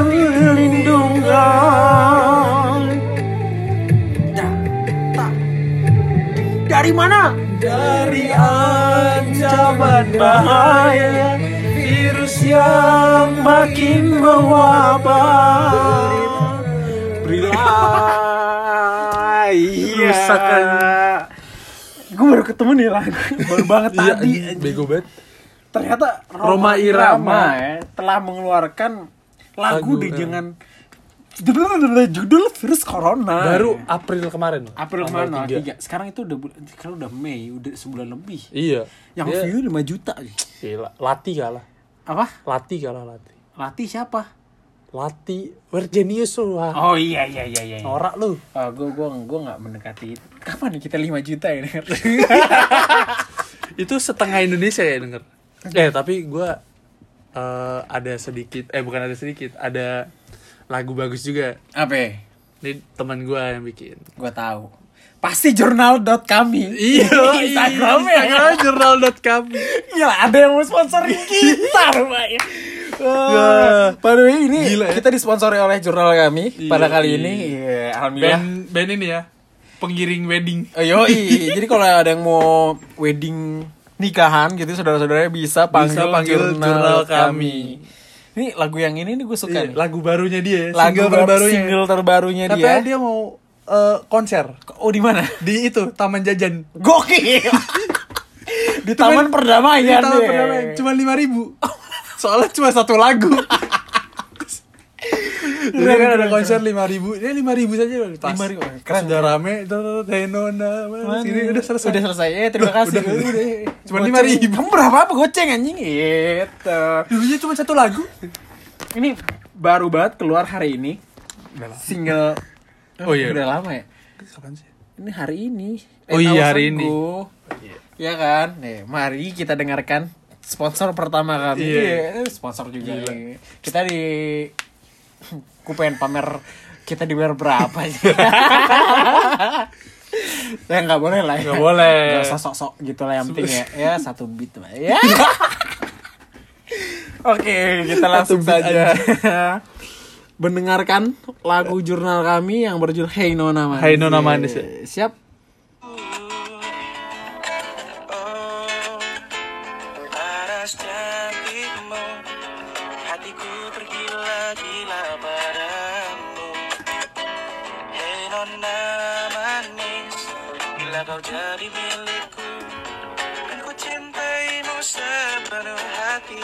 perlindungan Da- ta- Dari mana? Dari ancaman bahaya. Virus yang makin mewabah. Berilah Iya. Gue baru ketemu nih lagu. Baru banget Iya, tadi. bego banget. ternyata Roma Irama. ya, telah mengeluarkan lagu, Lagu, deh eh. jangan judul virus corona Baru April kemarin. April Tanggal kemarin tiga. tiga. sekarang itu udah sekarang udah Mei udah sebulan lebih Iya. yang view 5 juta Gila. Lati kalah. apa Lati kalah Lati. Lati siapa Lati. Virginius lu. ah. oh iya iya iya iya Norak lu. oh, gue gue gue nggak mendekati kapan nih kita 5 juta ya Itu setengah Indonesia ya denger. Eh tapi gue eh ada sedikit eh bukan ada sedikit ada lagu bagus juga. apa ya? Ini teman gue yang bikin. gue tahu pasti jurnal dot kami Iya, Instagram ya Instagram jurnal.com. Gila, ada yang mau sponsorin kita rupanya. Wah, way ini Gila ya. kita disponsori oleh jurnal kami Iya, pada kali iya. ini. Iya, alhamdulillah. Band band ini ya. Pengiring wedding. Oh, yoi. Jadi kalau ada yang mau wedding nikahan gitu saudara-saudaranya bisa panggil, Bisa panggil jurnal kami. Ini lagu yang ini nih gue suka Iya, nih. lagu barunya dia, Lagu single baru terbarunya. single terbarunya Katanya dia. dia mau eh, konser Oh di mana? di itu Taman Jajan. Gokil. di Taman Perdamaian. Taman deh. Perdamaian cuma lima ribu. Soalnya cuma satu lagu. Jadi Keren, kan ada keren, konser lima ribu, ya lima ribu saja pas. 5.000, keren, Pas udah rame, tuh Tenona, sini udah selesai. Udah selesai. Ya, terima kasih. Udah, udah. Cuma Goceng. 5.000. Kamu berapa apa goceng anjing? Gitu. Dulunya cuma satu lagu. Ini baru banget keluar hari ini. Single Oh iya. Udah lama ya? Kapan sih? Ini hari ini. Oh iya, hari Sanggu. Ya kan? Nih, mari kita dengarkan sponsor pertama kami. Iya. Iya, sponsor juga. Kita di Ku pengen pamer kita dibayar berapa sih? ya nggak boleh lah ya. Nggak boleh. Nggak usah sok-sok gitu lah yang penting ya. Ya satu beat lah ya. Oke, kita langsung saja mendengarkan lagu jurnal kami yang berjudul Hey Nona Manis. Hey Nona Manis, ya. Siap? Kau jadi milikku Kan ku cintaimu sepenuh hati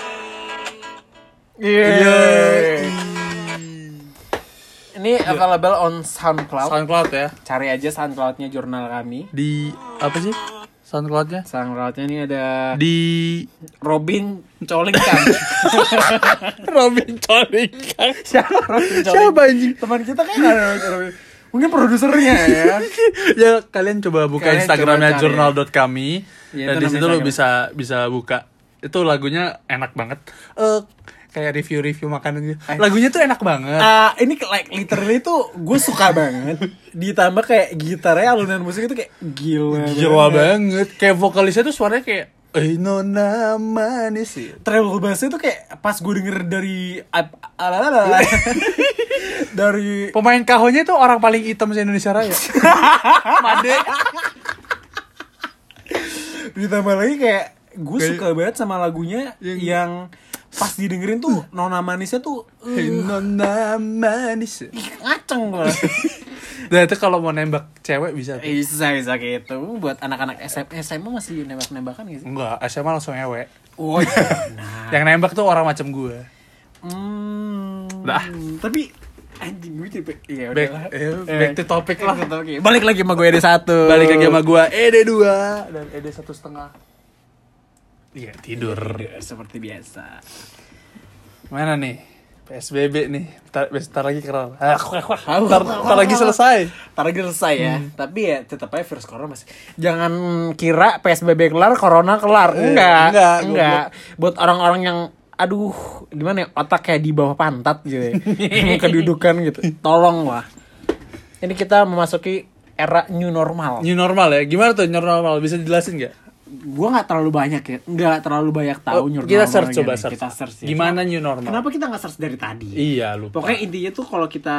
Iya. Ini available on SoundCloud. SoundCloud ya. Cari aja SoundCloud-nya jurnal kami. Di apa sih? SoundCloud-nya? SoundCloud-nya ini ada Di Robin Colingkan. Robin Colingkan. Siapa Robin Siapa anjing? Teman kita kan ada Robin. Mungkin produsernya ya. ya kalian coba buka Kalian Instagramnya coba cari. jurnal.kami Iya, dan itu di situ Instagram. bisa bisa buka. Itu lagunya enak banget. Eh kayak review-review makanan gitu. Lagunya tuh enak banget. Ah, ini like literally tuh gue suka banget. Ditambah kayak gitarnya alunan musik itu kayak gila. Gila banget. Kayak vokalisnya tuh suaranya kayak Eh nona manis sih. Travel bassnya tuh kayak pas gue denger dari alalala. dari Pemain kahonya tuh orang paling hitam se Indonesia Raya. Made. ditambah lagi kayak gue suka banget sama lagunya Yang- yang pas didengerin tuh nona manisnya tuh uh, Eh nona manis. ngaceng gue Nah itu kalau mau nembak cewek bisa tuh. bisa bisa gitu buat anak-anak SMA SMA masih nembak-nembakan gitu Enggak, SMA langsung ewe. oh iya nah Yang nembak tuh orang macam gue. hmm, Dah. tapi anjing gue tipe iya Back, udah eh, back to topic lah. balik lagi sama gue ada satu Balik lagi sama gua ED2 dan ED satu setengah. Iya tidur. seperti biasa Mana nih? PSBB nih. Bentar, bentar lagi kelar. Ah, Bentar, bentar lagi selesai. Ntar lagi selesai ya. Tapi ya tetap aja virus corona masih. Jangan kira PSBB kelar, corona kelar. Eh, Enggak. enggak, Enggak. Buat orang-orang yang aduh, gimana ya? Otak kayak di bawah pantat gitu ya. Kedudukan gitu. Tolong lah. Ini kita memasuki era new normal. New normal ya. Gimana tuh new normal? Bisa dijelasin nggak? Gua nggak terlalu banyak ya nggak terlalu banyak tahu Oh, new kita normal search coba search. kita search ya. Gimana new normal? kenapa kita nggak search dari tadi Iya, lupa. pokoknya intinya tuh kalau kita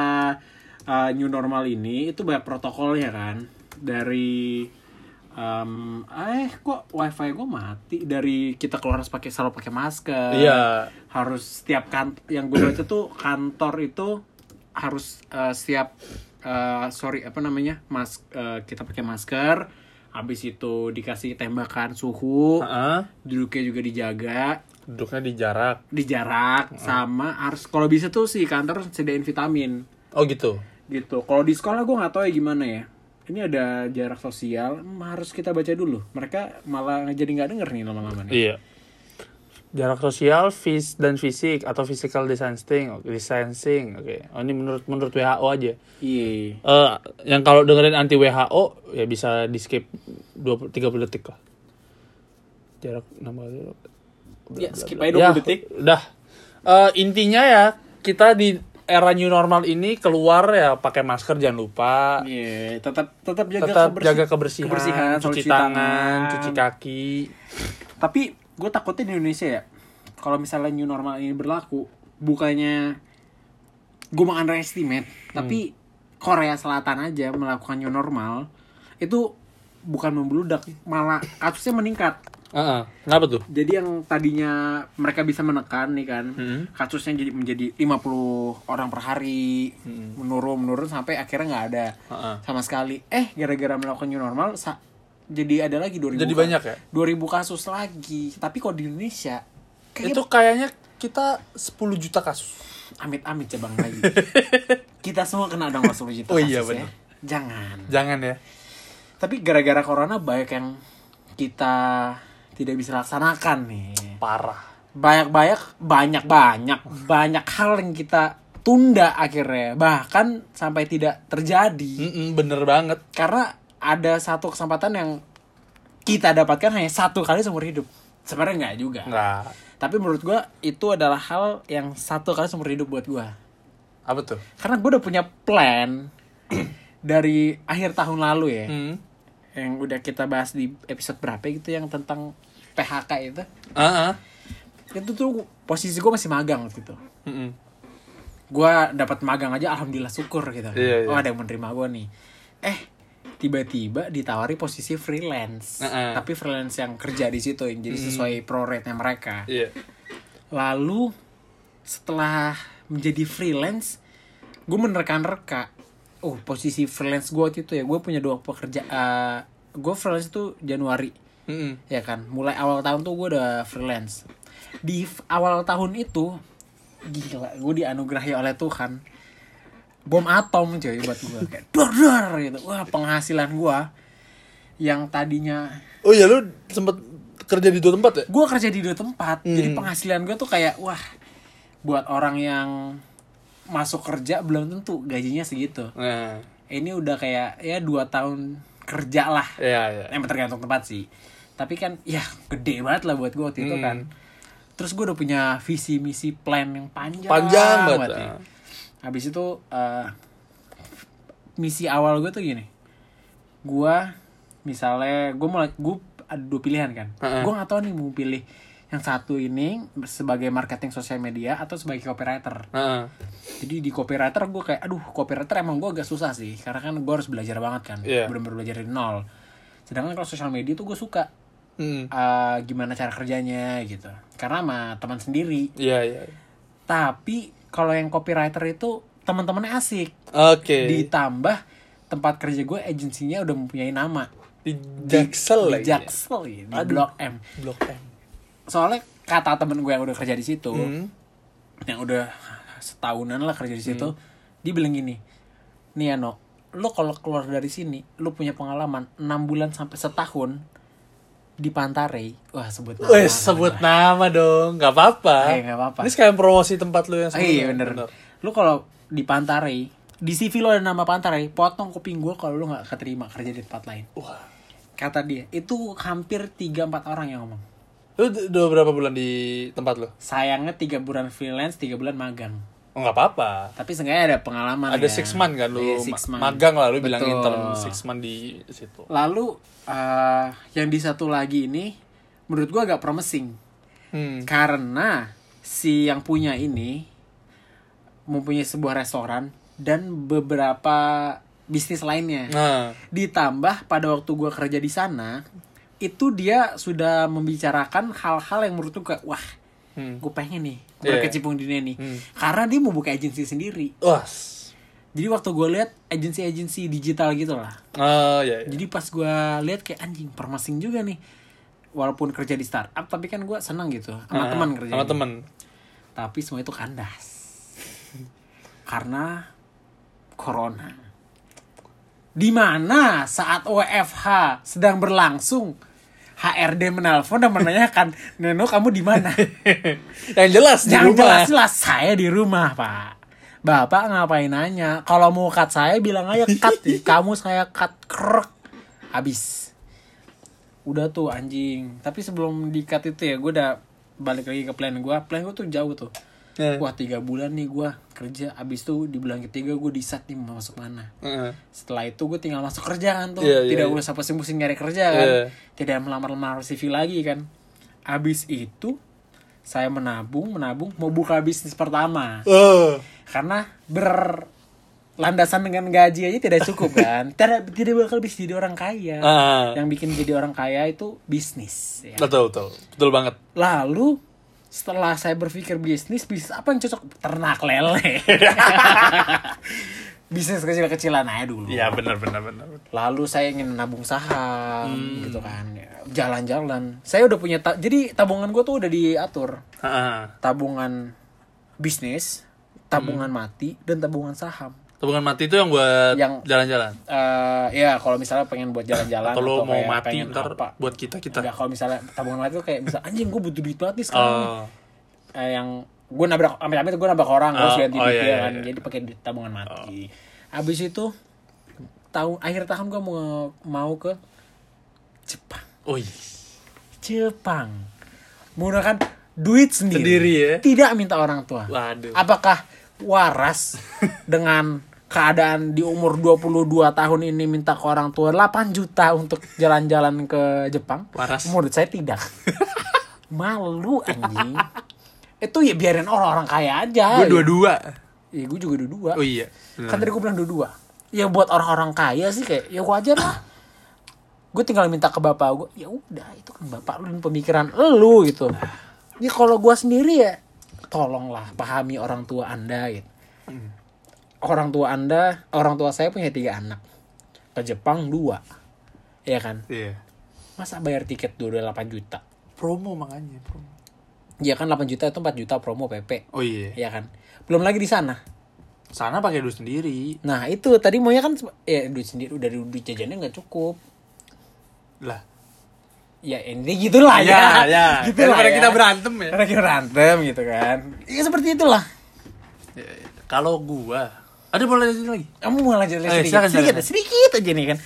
uh, new normal ini itu banyak protokolnya kan dari um, eh kok wifi gue mati dari kita keluar harus pakai selalu pakai masker Iya. harus setiap kan yang gue baca tuh kantor itu harus uh, setiap uh, sorry apa namanya mas uh, kita pakai masker habis itu dikasih tembakan suhu Heeh. duduknya juga dijaga Duduknya di jarak. di jarak sama harus kalau bisa tuh si kantor sediain vitamin Oh gitu. gitu kalau di sekolah gue nggak tahu ya gimana ya ini ada jarak sosial harus kita baca dulu mereka malah jadi nggak denger nih lama-lama nih Iya. Jarak sosial, fis dan fisik atau physical distancing, distancing, oke. Oh, ini menurut menurut WHO aja. iya Eh, yang kalau dengerin anti WHO ya bisa di skip 20 30 detik lah. Jarak 6 kali. ya skip aja 20 detik Udah. Eh, intinya ya kita di era new normal ini keluar ya pakai masker jangan lupa. iya tetap tetap jaga Tetap kebersi- jaga kebersihan, kebersihan, cuci cuci tangan, tangan. cuci kaki. tapi gue takutnya di Indonesia ya kalau misalnya new normal ini berlaku bukannya gue mau underestimate tapi Korea Selatan aja melakukan new normal itu bukan membludak malah kasusnya meningkat Heeh. Kenapa tuh? jadi yang tadinya mereka bisa menekan nih kan Hmm. kasusnya jadi menjadi 50 orang per hari menurun menurun sampai akhirnya nggak ada Heeh. sama sekali eh gara-gara melakukan new normal sa- jadi ada lagi 2000 Jadi banyak ya? 2000 kasus lagi tapi kalau di Indonesia kayak Itu kayaknya kita 10 juta kasus. amit-amit ya bang lagi kita semua kena dong kalau 10 juta Oh iya, kasus ya bener. jangan Jangan ya. tapi gara-gara corona banyak yang kita tidak bisa laksanakan nih Parah. banyak-banyak banyak-banyak banyak hal yang kita tunda akhirnya bahkan sampai tidak terjadi Mm-mm, bener banget. karena ada satu kesempatan yang kita dapatkan hanya satu kali seumur hidup sebenarnya nggak juga Enggak. tapi menurut gua itu adalah hal yang satu kali seumur hidup buat gua Apa tuh? karena gue udah punya plan dari akhir tahun lalu ya Hmm. yang udah kita bahas di episode berapa gitu yang tentang PHK itu Ah, ah. itu tuh posisi gue masih magang waktu itu Mm-mm. gue dapat magang aja alhamdulillah syukur gitu Iya, iya. oh ada yang menerima gue nih eh tiba-tiba ditawari posisi freelance. Heeh. tapi freelance yang kerja di situ yang jadi sesuai pro rate nya mereka. Iya. lalu setelah menjadi freelance gue menerka-nerka oh posisi freelance gue waktu itu ya gue punya dua pekerja gue freelance itu Januari. Mm-mm. ya kan? Mulai awal tahun tuh gue udah freelance. Di awal tahun itu gila gue dianugerahi oleh Tuhan bom atom cuy buat gue kayak dor dor gitu wah penghasilan gue yang tadinya Oh iya lu sempet kerja di dua tempat ya? gue kerja di dua tempat jadi Hmm. penghasilan gue tuh kayak wah buat orang yang masuk kerja belum tentu gajinya segitu Nah, ini udah kayak ya dua tahun kerja lah iya iya. emang tergantung tempat sih tapi kan ya gede banget lah buat gue waktu itu Hmm. kan terus gue udah punya visi misi plan yang panjang Panjang banget. ya. Habis itu eh, misi awal gue tuh gini gue misalnya gue mau gue ada dua pilihan kan Heeh. gue nggak tahu nih mau pilih yang satu ini sebagai marketing sosial media atau sebagai copywriter Nah, jadi di copywriter gue kayak aduh copywriter emang gue agak susah sih karena kan gue harus belajar banget kan Iya. bener-bener belajar dari nol sedangkan kalau sosial media tuh gue suka mm. eh, gimana cara kerjanya gitu karena sama teman sendiri Iya iya. tapi kalau yang copywriter itu teman-temannya asik Oke. ditambah tempat kerja gue agensinya udah mempunyai nama Di Jaksel di lagi. ya? Jaksel ya, di Aduh. Blok M Blok M. soalnya kata temen gue yang udah kerja di situ Hmm. yang udah setahunan lah kerja di situ dia bilang gini nih lo kalau keluar dari sini lo punya pengalaman 6 bulan sampai setahun di Pantarei wah sebut nama Wes sebut nama dong, nggak apa-apa. Eh, nggak apa-apa. Ini sekalian promosi tempat lu yang Ah, iya sebelumnya. bener. Lu kalau di Pantarei, di CV lo ada nama Pantarei, potong kuping gue kalau lu nggak keterima kerja di tempat lain. Wah. Kata dia, itu hampir 3-4 orang yang ngomong. Lu udah berapa bulan di tempat lu? Sayangnya 3 bulan freelance, 3 bulan magang. Oh nggak apa-apa. Tapi seenggaknya ada pengalaman Ada ya. six month kan lu Iya, six month. magang lah lu bilang Betul. intern six month di situ. Lalu eh, yang di satu lagi ini menurut gua agak promising Hmm. karena si yang punya ini mempunyai sebuah restoran dan beberapa bisnis lainnya. Nah, Ditambah pada waktu gua kerja di sana itu dia sudah membicarakan hal-hal yang menurut gua wah hmm. gue pengen nih Iya. berkecimpung di dunia nih Hmm. karena dia mau buka agensi sendiri Wah. jadi waktu gue lihat agensi-agensi digital gitu lah Oh iya. iya. jadi pas gue lihat kayak anjing permasing juga nih walaupun kerja di startup tapi kan gue senang gitu sama Ah, teman kerja Sama teman. tapi semua itu kandas karena corona di mana saat WFH sedang berlangsung HRD menelpon dan menanyakan Neno kamu di mana Yang jelas di Yang rumah. jelas-jelas saya di rumah, Pak. Bapak ngapain nanya? Kalau mau cut saya bilang aja cut. Kamu saya cut krek. Habis. Udah tuh anjing. Tapi sebelum di cut itu ya gue udah balik lagi ke plan gue. Plan gue tuh jauh tuh. Eh. Wah tiga bulan nih gue kerja. Abis tuh di bulan ketiga gue di set nih mau masuk mana. Heeh. Setelah itu gue tinggal masuk kerjaan tuh. Iya, iya, Tidak iya. usah pusing-pusing nyari kerja kan. Iya. Tidak melamar-lamar CV lagi kan. Abis itu saya menabung, menabung mau buka bisnis pertama. Oh. Karena berlandasan dengan gaji aja tidak cukup kan. tidak tidak bakal bisa jadi orang kaya. Ah. Yang bikin jadi orang kaya itu bisnis ya. Betul, betul. Betul banget. Lalu setelah saya berpikir bisnis, bisnis apa yang cocok? Ternak lele. bisnis kecil-kecilan aja dulu. Iya, benar benar benar. Lalu saya ingin nabung saham Hmm. gitu kan. Jalan-jalan. Saya udah punya ta- jadi tabungan gue tuh udah diatur. Heeh. Tabungan bisnis, tabungan Hmm. mati dan tabungan saham. Tabungan mati itu yang buat Yang- jalan-jalan. eh ya kalau misalnya pengen buat jalan-jalan Atau lo mau mati pengen ntar apa. buat kita kita. Enggak, kalau misalnya tabungan mati tuh kayak misal anjing gue butuh duit banget nih sekarang nih." Oh. eh, yang gue nabrak amit-amit gue nabrak orang terus Oh, ganti oh, duit iya, dia iya, kan iya. jadi pakai duit tabungan mati habis itu tahun akhir tahun gue mau mau ke Jepang Wih. Jepang menggunakan duit sendiri, Sendiri ya? tidak minta orang tua Waduh. apakah waras dengan keadaan di umur 22 tahun ini minta ke orang tua 8 juta untuk jalan-jalan ke Jepang. Waras. menurut saya tidak. Malu anjing. Itu ya biarin orang-orang kaya aja. Gue dua-dua. ya gue juga dua-dua. Oh iya. kan tadi gue bilang dua-dua. Ya buat orang-orang kaya sih kayak ya wajar lah. Gue tinggal minta ke bapak gue ya udah itu kan bapak lu dan pemikiran lu gitu. Ya kalau gue sendiri ya tolonglah pahami orang tua anda gitu orang tua anda orang tua saya punya tiga anak ke Jepang dua ya kan Iya. masa bayar tiket dulu 8 juta Promo makanya, promo. ya kan 8 juta itu 4 juta promo PP Oh iya. ya kan belum lagi di sana Sana pakai duit sendiri. nah itu tadi maunya kan ya duit sendiri udah duit jajannya nggak cukup Lah. Ya ini gitulah ya, ya. gitu lah Daripada ya. kita berantem ya. Karena kita berantem gitu kan ya seperti itulah Ya, ya. Kalau gua ada boleh lanjut lagi. kamu mau lanjut Eh, sedikit silakan, sedikit, silakan. sedikit aja nih kan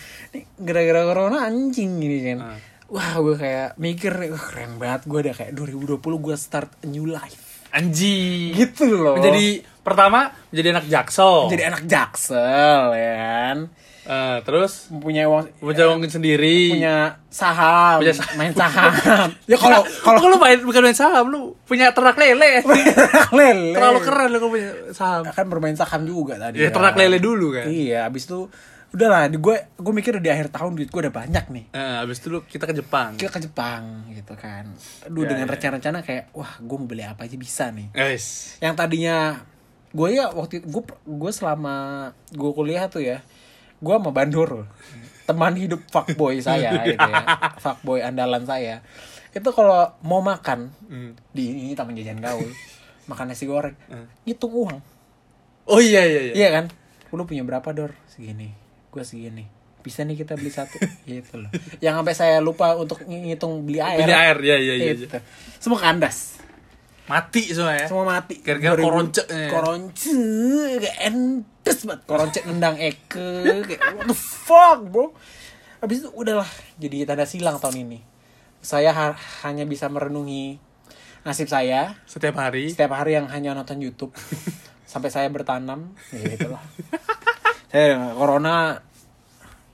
gara-gara corona anjing gini kan Ah. wah gue kayak mikir nih, wah keren banget gue udah kayak 2020 gue start a new life Anjing. gitu loh Menjadi pertama menjadi anak jaksel. jadi anak jaksel ya kan Eh, terus mempunyai uang punya uang sendiri. punya saham, Punya saham. main saham. ya kalau kalau lu main bukan main saham, lu punya ternak lele. lele Terlalu keren lu punya saham. kan bermain saham juga tadi. Ya kan. ternak lele dulu kan. Iya, abis itu udahlah, di gue gue mikir di akhir tahun duit gue udah banyak nih. Eh, abis itu lu kita ke Jepang. Kita ke Jepang gitu kan. Aduh Ya, dengan ya. rencana-rencana kayak wah gue mau beli apa aja bisa nih. Guys. Yang tadinya gue ya waktu gue gue selama gue kuliah tuh ya gue sama Bandoro teman hidup fuckboy saya gitu ya. Fuckboy andalan saya. Itu kalau mau makan Hmm. di ini taman jajan gaul makan nasi goreng hitung uang. Oh iya iya iya. iya kan? Lu punya berapa dor? Segini. Gue segini. Bisa nih kita beli satu. Gitu loh. Yang sampai saya lupa untuk ngitung beli air. Punya air, ya ya iya. Gitu. iya. semua kandas Mati semua ya. semua mati. Gara-gara 2000 koronce, ya. koronce kayak entes banget. Koronce nendang Eke kayak what the fuck bro. Habis itu udahlah jadi tanda silang tahun ini. Saya ha- hanya bisa merenungi nasib saya. Setiap hari. setiap hari yang hanya nonton YouTube. Sampai saya bertanam. Ya itulah. Saya corona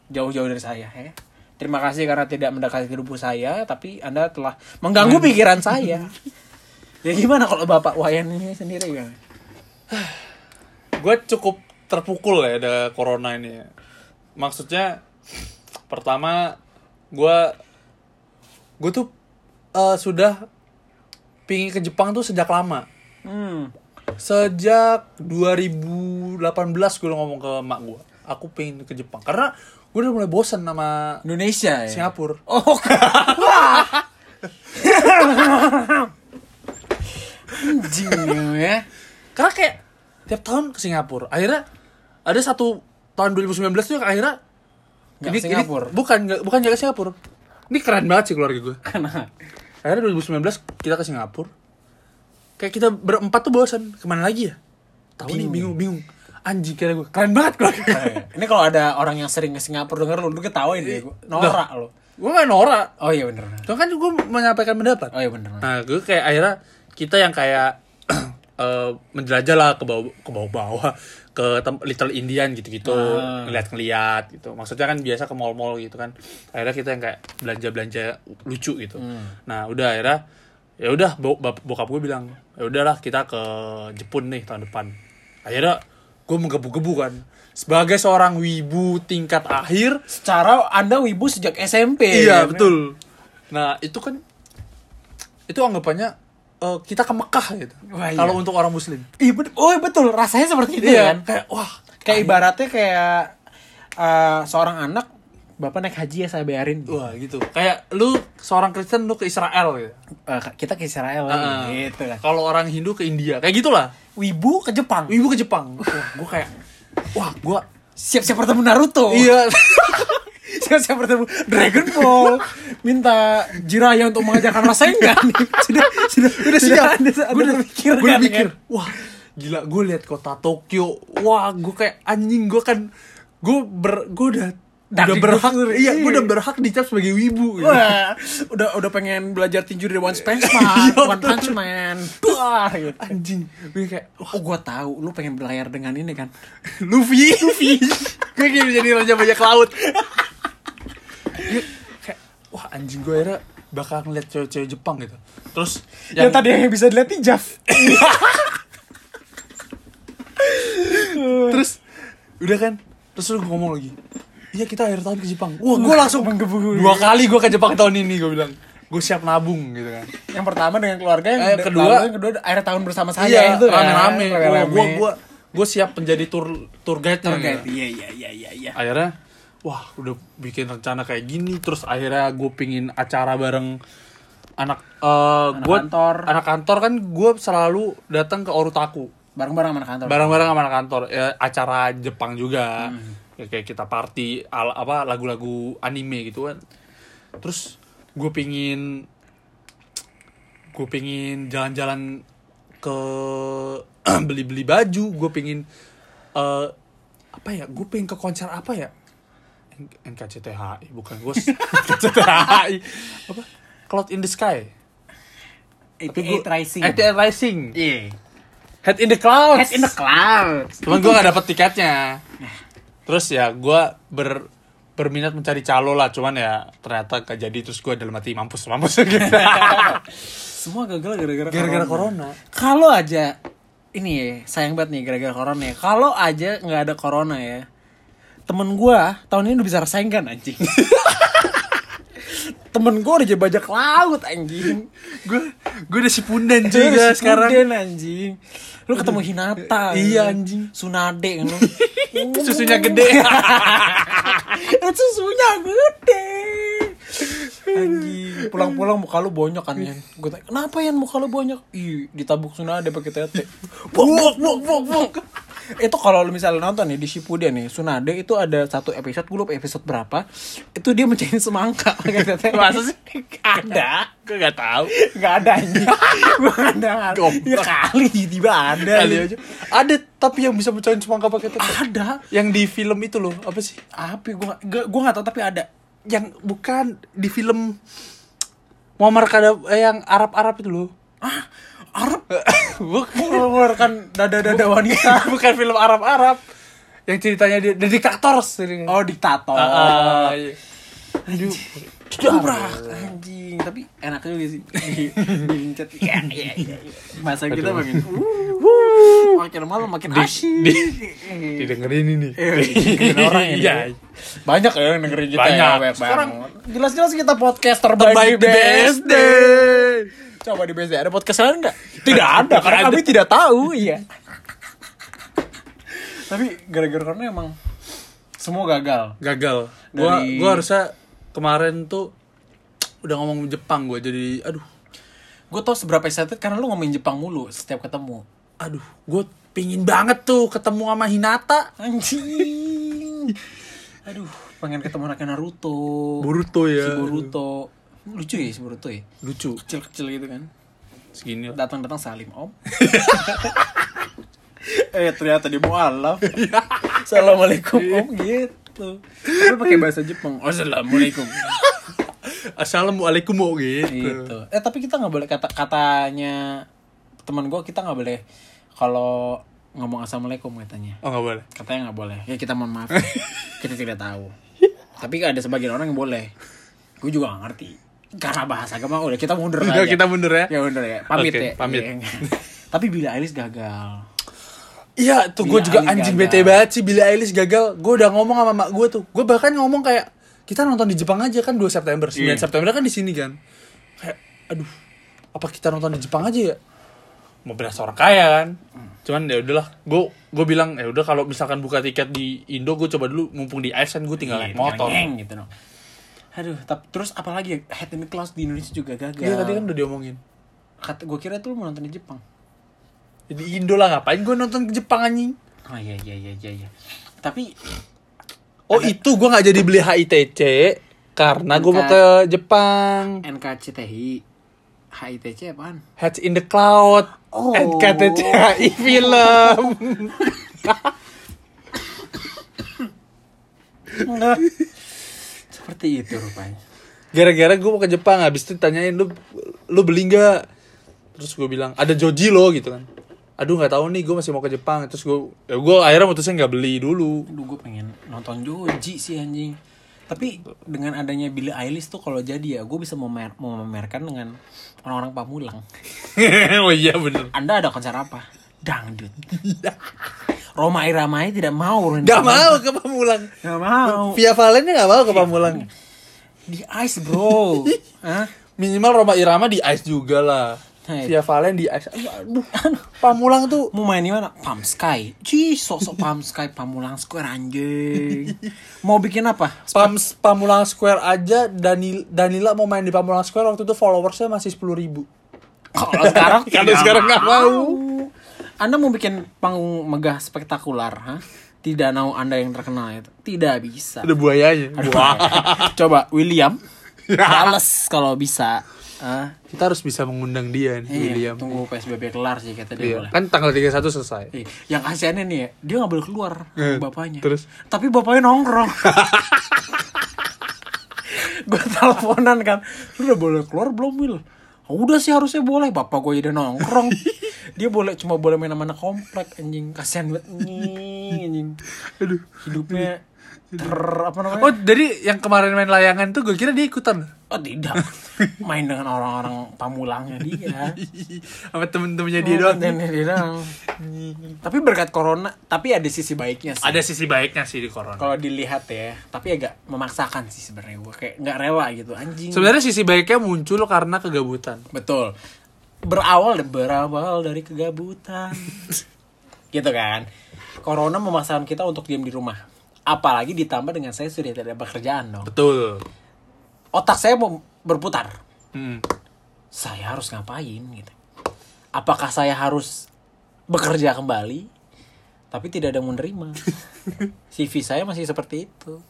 jauh-jauh dari saya ya. Terima kasih karena tidak mendekati tubuh saya tapi anda telah mengganggu pikiran saya ya gimana kalau bapak Wayan ini sendiri kan gue cukup terpukul ya ada corona ini maksudnya pertama gue gue tuh eh, sudah pingin ke Jepang tuh sejak lama. Hmm. Sejak 2018 gue ngomong ke mak gue aku pengen ke Jepang. Karena gue udah mulai bosen sama Indonesia ya? Singapura. Oh anjing ya. Karena kayak tiap tahun ke Singapura. Akhirnya ada satu tahun 2019 tuh yang akhirnya Nggak ke Singapura. bukan nggak- bukan ke Singapura. Ini keren banget sih keluarga gue. Karena akhirnya 2019 kita ke Singapura. Kayak kita berempat tuh bosan. Ke mana lagi ya? Tahu nih bingung. bingung anjing kira gue. Keren banget keluarga ini kalau ada orang yang sering ke Singapura denger lu lu ketawain deh gua. norak lo gue gak norak oh iya bener. Cuma kan gue menyampaikan pendapat. Oh iya bener. Nah, gue kayak akhirnya kita yang kayak eh, menjelajah lah ke bawah ke bawah-bawah ke Little Indian gitu-gitu, Ah. ngeliat-ngeliat gitu. Maksudnya kan biasa ke mall-mall gitu kan. Akhirnya kita yang kayak belanja-belanja lucu gitu. Nah, udah akhirnya ya udah bo- bokap gue bilang, "Ya udahlah kita ke Jepun nih tahun depan." Akhirnya gue menggebu-gebu kan. Sebagai seorang wibu tingkat akhir, secara anda wibu sejak SMP Iya kan? betul. Nah itu kan itu anggapannya eh, kita ke Mekah gitu. Wah, iya. Kalau untuk orang Muslim. iya bet- oh betul rasanya seperti itu Iya. kan Kayak wah kayak ibaratnya kayak eh, seorang anak bapak naik haji ya saya bayarin wah gitu. Kayak lu seorang Kristen lu ke Israel gitu. Eh, kita ke Israel Ah. gitu kan Kalau orang Hindu ke India. Kayak gitulah. wibu ke Jepang Ibu ke Jepang. Wah, gue kayak wah gue siap-siap bertemu Naruto iya siap-siap bertemu Dragon Ball minta Jiraya untuk mengajarkan Rasengan sudah sudah udah siap. ada, ada Gue udah terpikir gue udah kan, mikir. kan? Wah gila gue lihat kota Tokyo. Wah gue kayak anjing gue kan gue ber gue udah Dak udah berhak iya gue iya. udah berhak dicap sebagai wibu gitu. Wah, udah udah pengen belajar tinju dari One Punch Man, One Punch Man. Wah, gitu. anjing gue kayak Oh, gua tahu lu pengen berlayar dengan ini kan. Luffy Luffy gue kayak jadi raja bajak laut Gue wah anjing gue akhirnya bakal ngeliat cewek-cewek Jepang gitu terus Yang, tadi yang bisa dilihat di Jav. terus udah kan terus lu ngomong lagi iya kita akhir tahun ke Jepang wah gue langsung menggebu. dua kali gue ke Jepang tahun ini gue bilang gue siap nabung gitu kan Yang pertama dengan keluarga, yang Eh, kedua- lalu yang kedua akhir tahun bersama saya iya itu kan. rame-rame gue gue gue siap menjadi tour tour guide Tour guide. Iya, iya, iya, iya, iya. akhirnya wah udah bikin rencana kayak gini terus akhirnya gue pingin acara bareng anak eh gua, kantor. anak kantor kan gue selalu datang ke Orutaku Bareng-bareng sama anak kantor. bareng-bareng sama anak kantor ya, acara Jepang juga Hmm. Ya, kayak kita party al apa lagu-lagu anime gitu kan terus gue pingin gue pingin jalan-jalan ke beli-beli baju gue pingin eh apa ya gue pingin ke konser apa ya NKCTHI bukan gue NKCTHI apa Cloud in the Sky gua- 88 Rising. 88 Rising Iya. Head in the Clouds Head in the clouds. Cuman gue gak dapet tiketnya. Terus ya gue ber berminat mencari calo lah, cuman ya ternyata gak jadi terus gue dalam hati mampus mampus gitu. Semua gagal gara-gara Gara-gara corona. Kalau aja ini ya, sayang banget nih gara-gara corona ya. Kalau aja nggak ada corona ya. Temen gua tahun ini udah bisa rasain anjing. Temen gua udah jadi bajak laut anjing. Gue gue udah si pundan Juga juga sekarang. anjing. Lu ketemu Hinata. Iya, kan. anjing. Sunade kan lu. Susunya gede. Eh, Susunya gede. Anjing, pulang-pulang muka lu bonyok kan Yan. Gue tanya, "Kenapa Yan muka lu bonyok?" Ih, ditabuk Sunade pakai tete. Bok bok bok bok. Itu kalau lu misalnya nonton nih di Shippuden nih, Sunade itu ada satu episode, gue lupa episode berapa. Itu dia mencari semangka pakai tete. Masa sih? Ada. Gue gak tahu. Gak ada anjing. Gue gak ada. Ya kali tiba ada. Kali aja. Ada tapi yang bisa mecahin semangka pakai tete. Ada. Yang di film itu loh, apa sih? Apa gue gue gak tau tapi ada. Yang bukan di film Muammar Kadab eh, yang Arab-Arab itu loh. Ah, Arab. Bukan. mengeluarkan dada-dada wanita. Bukan film Arab-Arab. Yang ceritanya dia The Dictators. Oh, diktator. Iya. Aduh. Jabrak anjing, tapi enak juga sih. Di- Diincet. Iya, iya, iya. kita Aduh. makin wuh, makin malam makin Di- asyik. di- Didengerin ini. Eh, didengerin orang ini. Iya. Banyak ya yang dengerin kita Banyak. ya, banyak Sekarang banget. jelas-jelas kita podcast terbaik, Terbaik di BSD. BSD. Coba di BSD ada podcast lain enggak? Tidak ada, karena Nggak kami tidak tahu, iya. Tapi gara-gara karena emang semua gagal. Gagal. Gua Dari- gua harusnya kemarin tuh udah ngomong Jepang gua jadi aduh Gue tau seberapa excited karena lu ngomongin Jepang mulu setiap ketemu. Aduh gue pingin banget tuh ketemu sama Hinata Anjing. Aduh, pengen ketemu anaknya Naruto. Boruto Si ya Boruto. Lucu ya si Boruto ya? lucu Kecil-kecil gitu kan. segini lah Datang-datang salim om. eh ternyata di mualaf. Assalamualaikum om gitu. Tapi pakai bahasa Jepang. Assalamualaikum. assalamualaikum mau gitu gitu. Eh tapi kita nggak boleh kata katanya teman gue kita nggak boleh kalau ngomong assalamualaikum katanya. oh nggak boleh Katanya nggak boleh. Ya kita mohon maaf. kita tidak tahu. Tapi ada sebagian orang yang boleh. Gue juga gak ngerti. Karena bahasa agama udah kita mundur Udah, aja. kita mundur ya Ya mundur ya. Pamit Oke, ya. pamit. Iya. Tapi Billie Eilish gagal. Iya tuh gue juga anjing gagal. bete banget sih Billie Eilish gagal Gue udah ngomong sama mak gue tuh Gue bahkan ngomong kayak Kita nonton di Jepang aja kan 2 September 9 Iya. September kan di sini kan Kayak aduh Apa kita nonton di Jepang aja ya Mau berasa orang kaya kan Cuman ya udahlah Gue gue bilang ya udah kalau misalkan buka tiket di Indo Gue coba dulu mumpung di ice kan gue tinggal naik Iya, motor ngeng gitu no. Aduh, tapi terus apalagi ya? Head the Clouds di Indonesia juga gagal. Iya tadi kan udah diomongin Kata gue kira tuh lu mau nonton di Jepang. Di Indo lah ngapain gue nonton ke Jepang anjing Oh iya iya iya iya. iya. Tapi Oh itu gue gak jadi beli HITC Karena gue mau ke Jepang NKCTI HITC apaan? Heads in the Cloud Oh. NKTCI film Seperti itu rupanya. Gara-gara gue mau ke Jepang Habis itu tanyain lu Lu beli nggak Terus gue bilang Ada Joji lo gitu kan Aduh nggak tahu nih gue masih mau ke Jepang Terus gue ya gue akhirnya mutusin nggak beli dulu Aduh gue pengen nonton Joji sih anjing. Tapi dengan adanya Billie Eilish tuh kalau jadi ya gue bisa memer memamerkan dengan orang-orang Pamulang. Oh iya bener Anda ada konser apa? Dangdut. Roma Iramai tidak mau. Gak mau ke Pamulang Gak mau. Via Valennya gak mau ke Pamulang Di ice bro. Hah? Minimal Roma Irama di Ice juga lah Hai. Via Valen di Ice Aduh, aduh Pamulang tuh Mau main di mana? Palm Sky. Cih, sosok Palm Sky Pamulang Square anjing. Mau bikin apa? Pam, Pamulang Square aja Danil, Danila mau main di Pamulang Square waktu itu followersnya masih 10 ribu Kalau sekarang Kalau tidak sekarang nggak mau. Anda mau bikin panggung megah spektakular, ha? Di danau Anda yang terkenal itu. Tidak bisa. Ada buayanya Wah. Coba William Bales kalau bisa. Ah, Kita harus bisa mengundang dia nih iya, William tunggu PSBB kelar sih kata dia Iya, boleh. Kan tanggal 31 selesai Iya, Yang kasihannya nih ya, dia gak boleh keluar Eh, bapaknya. terus? Tapi bapaknya nongkrong. gue teleponan kan, lu udah boleh keluar belum Will? "Oh, udah sih harusnya boleh, bapak gue jadi nongkrong. dia boleh cuma boleh main sama anak komplek anjing, kasihan banget anjing, anjing. Aduh Hidupnya ter apa namanya? Oh jadi yang kemarin main layangan tuh gue kira dia ikutan Oh tidak, main dengan orang-orang pamulangnya dia. Sama temen-temennya dia doang Dan dia doang. Tapi berkat corona, tapi ada sisi baiknya sih. Ada sisi baiknya sih di corona Kalau dilihat ya, tapi agak memaksakan sih sebenarnya gue kayak nggak rela gitu anjing. Sebenarnya sisi baiknya muncul karena kegabutan betul. Berawal berawal dari kegabutan. gitu kan. Corona memaksakan kita untuk diam di rumah. Apalagi ditambah dengan saya sudah tidak ada pekerjaan dong. Betul Otak saya mau berputar. Hmm. saya harus ngapain gitu. Apakah saya harus bekerja kembali? Tapi tidak ada yang menerima. CV saya masih seperti itu.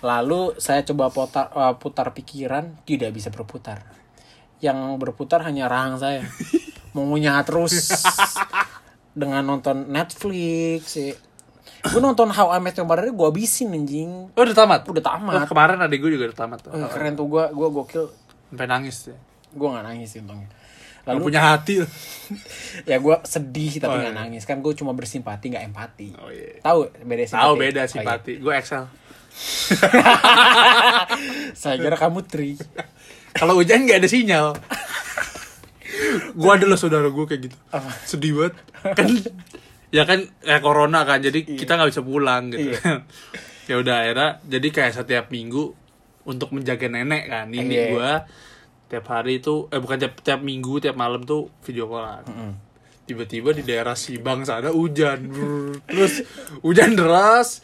Lalu saya coba putar, eh, putar pikiran, tidak bisa berputar. Yang berputar hanya rahang saya. Mengunyah terus dengan nonton Netflix. Ya. Gue nonton How I Met Your Mother gue abisin anjing. Oh udah tamat? Udah tamat. Oh, kemarin adik gue juga udah tamat tuh Eh, keren tuh gue, gue gokil Sampai nangis ya gue gak nangis sih untungnya Gak lalu punya hati. ya gue sedih tapi Oh, nggak iya. nangis kan gue cuma bersimpati nggak empati Oh iya. tahu beda simpati Tahu beda Oh, iya. simpati. Gue Excel. saya kira kamu tri Kalau hujan nggak ada sinyal. gue adalah saudara gue kayak gitu. Apa? Sedih banget. Kan ya kan ya corona kan jadi kita nggak bisa pulang gitu. Iya. ya udah akhirnya jadi kayak setiap minggu untuk menjaga nenek kan ini Iya. gue tiap hari itu eh bukan tiap tiap minggu tiap malam tuh video callan tiba-tiba di daerah Sibang sana hujan Brrr. terus hujan deras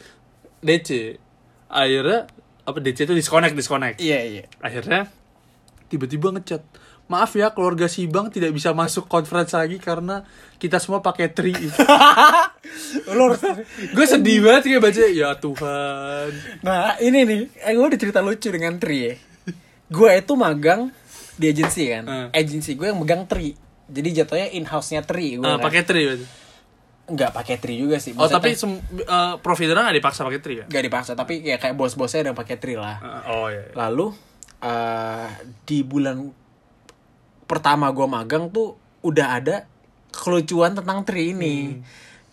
DC akhirnya apa DC itu disconnect disconnect iya iya akhirnya tiba-tiba ngechat maaf ya keluarga Sibang tidak bisa masuk conference lagi karena kita semua pakai tri lo gue sedih banget kayak baca ya Tuhan nah ini nih gue ada cerita lucu dengan tri ya gue itu magang di agensi kan Hmm. agensi gue yang megang tri jadi jatuhnya in house nya tri gue Ah, kan. pakai tri berarti. nggak pakai tri juga sih oh Maksudnya tapi sem- eh, providernya nggak dipaksa pakai tri ya nggak dipaksa tapi ya kayak bos-bosnya ada pakai tri lah Ah, oh iya, iya. lalu eh di bulan pertama gue magang tuh udah ada kelucuan tentang tri ini.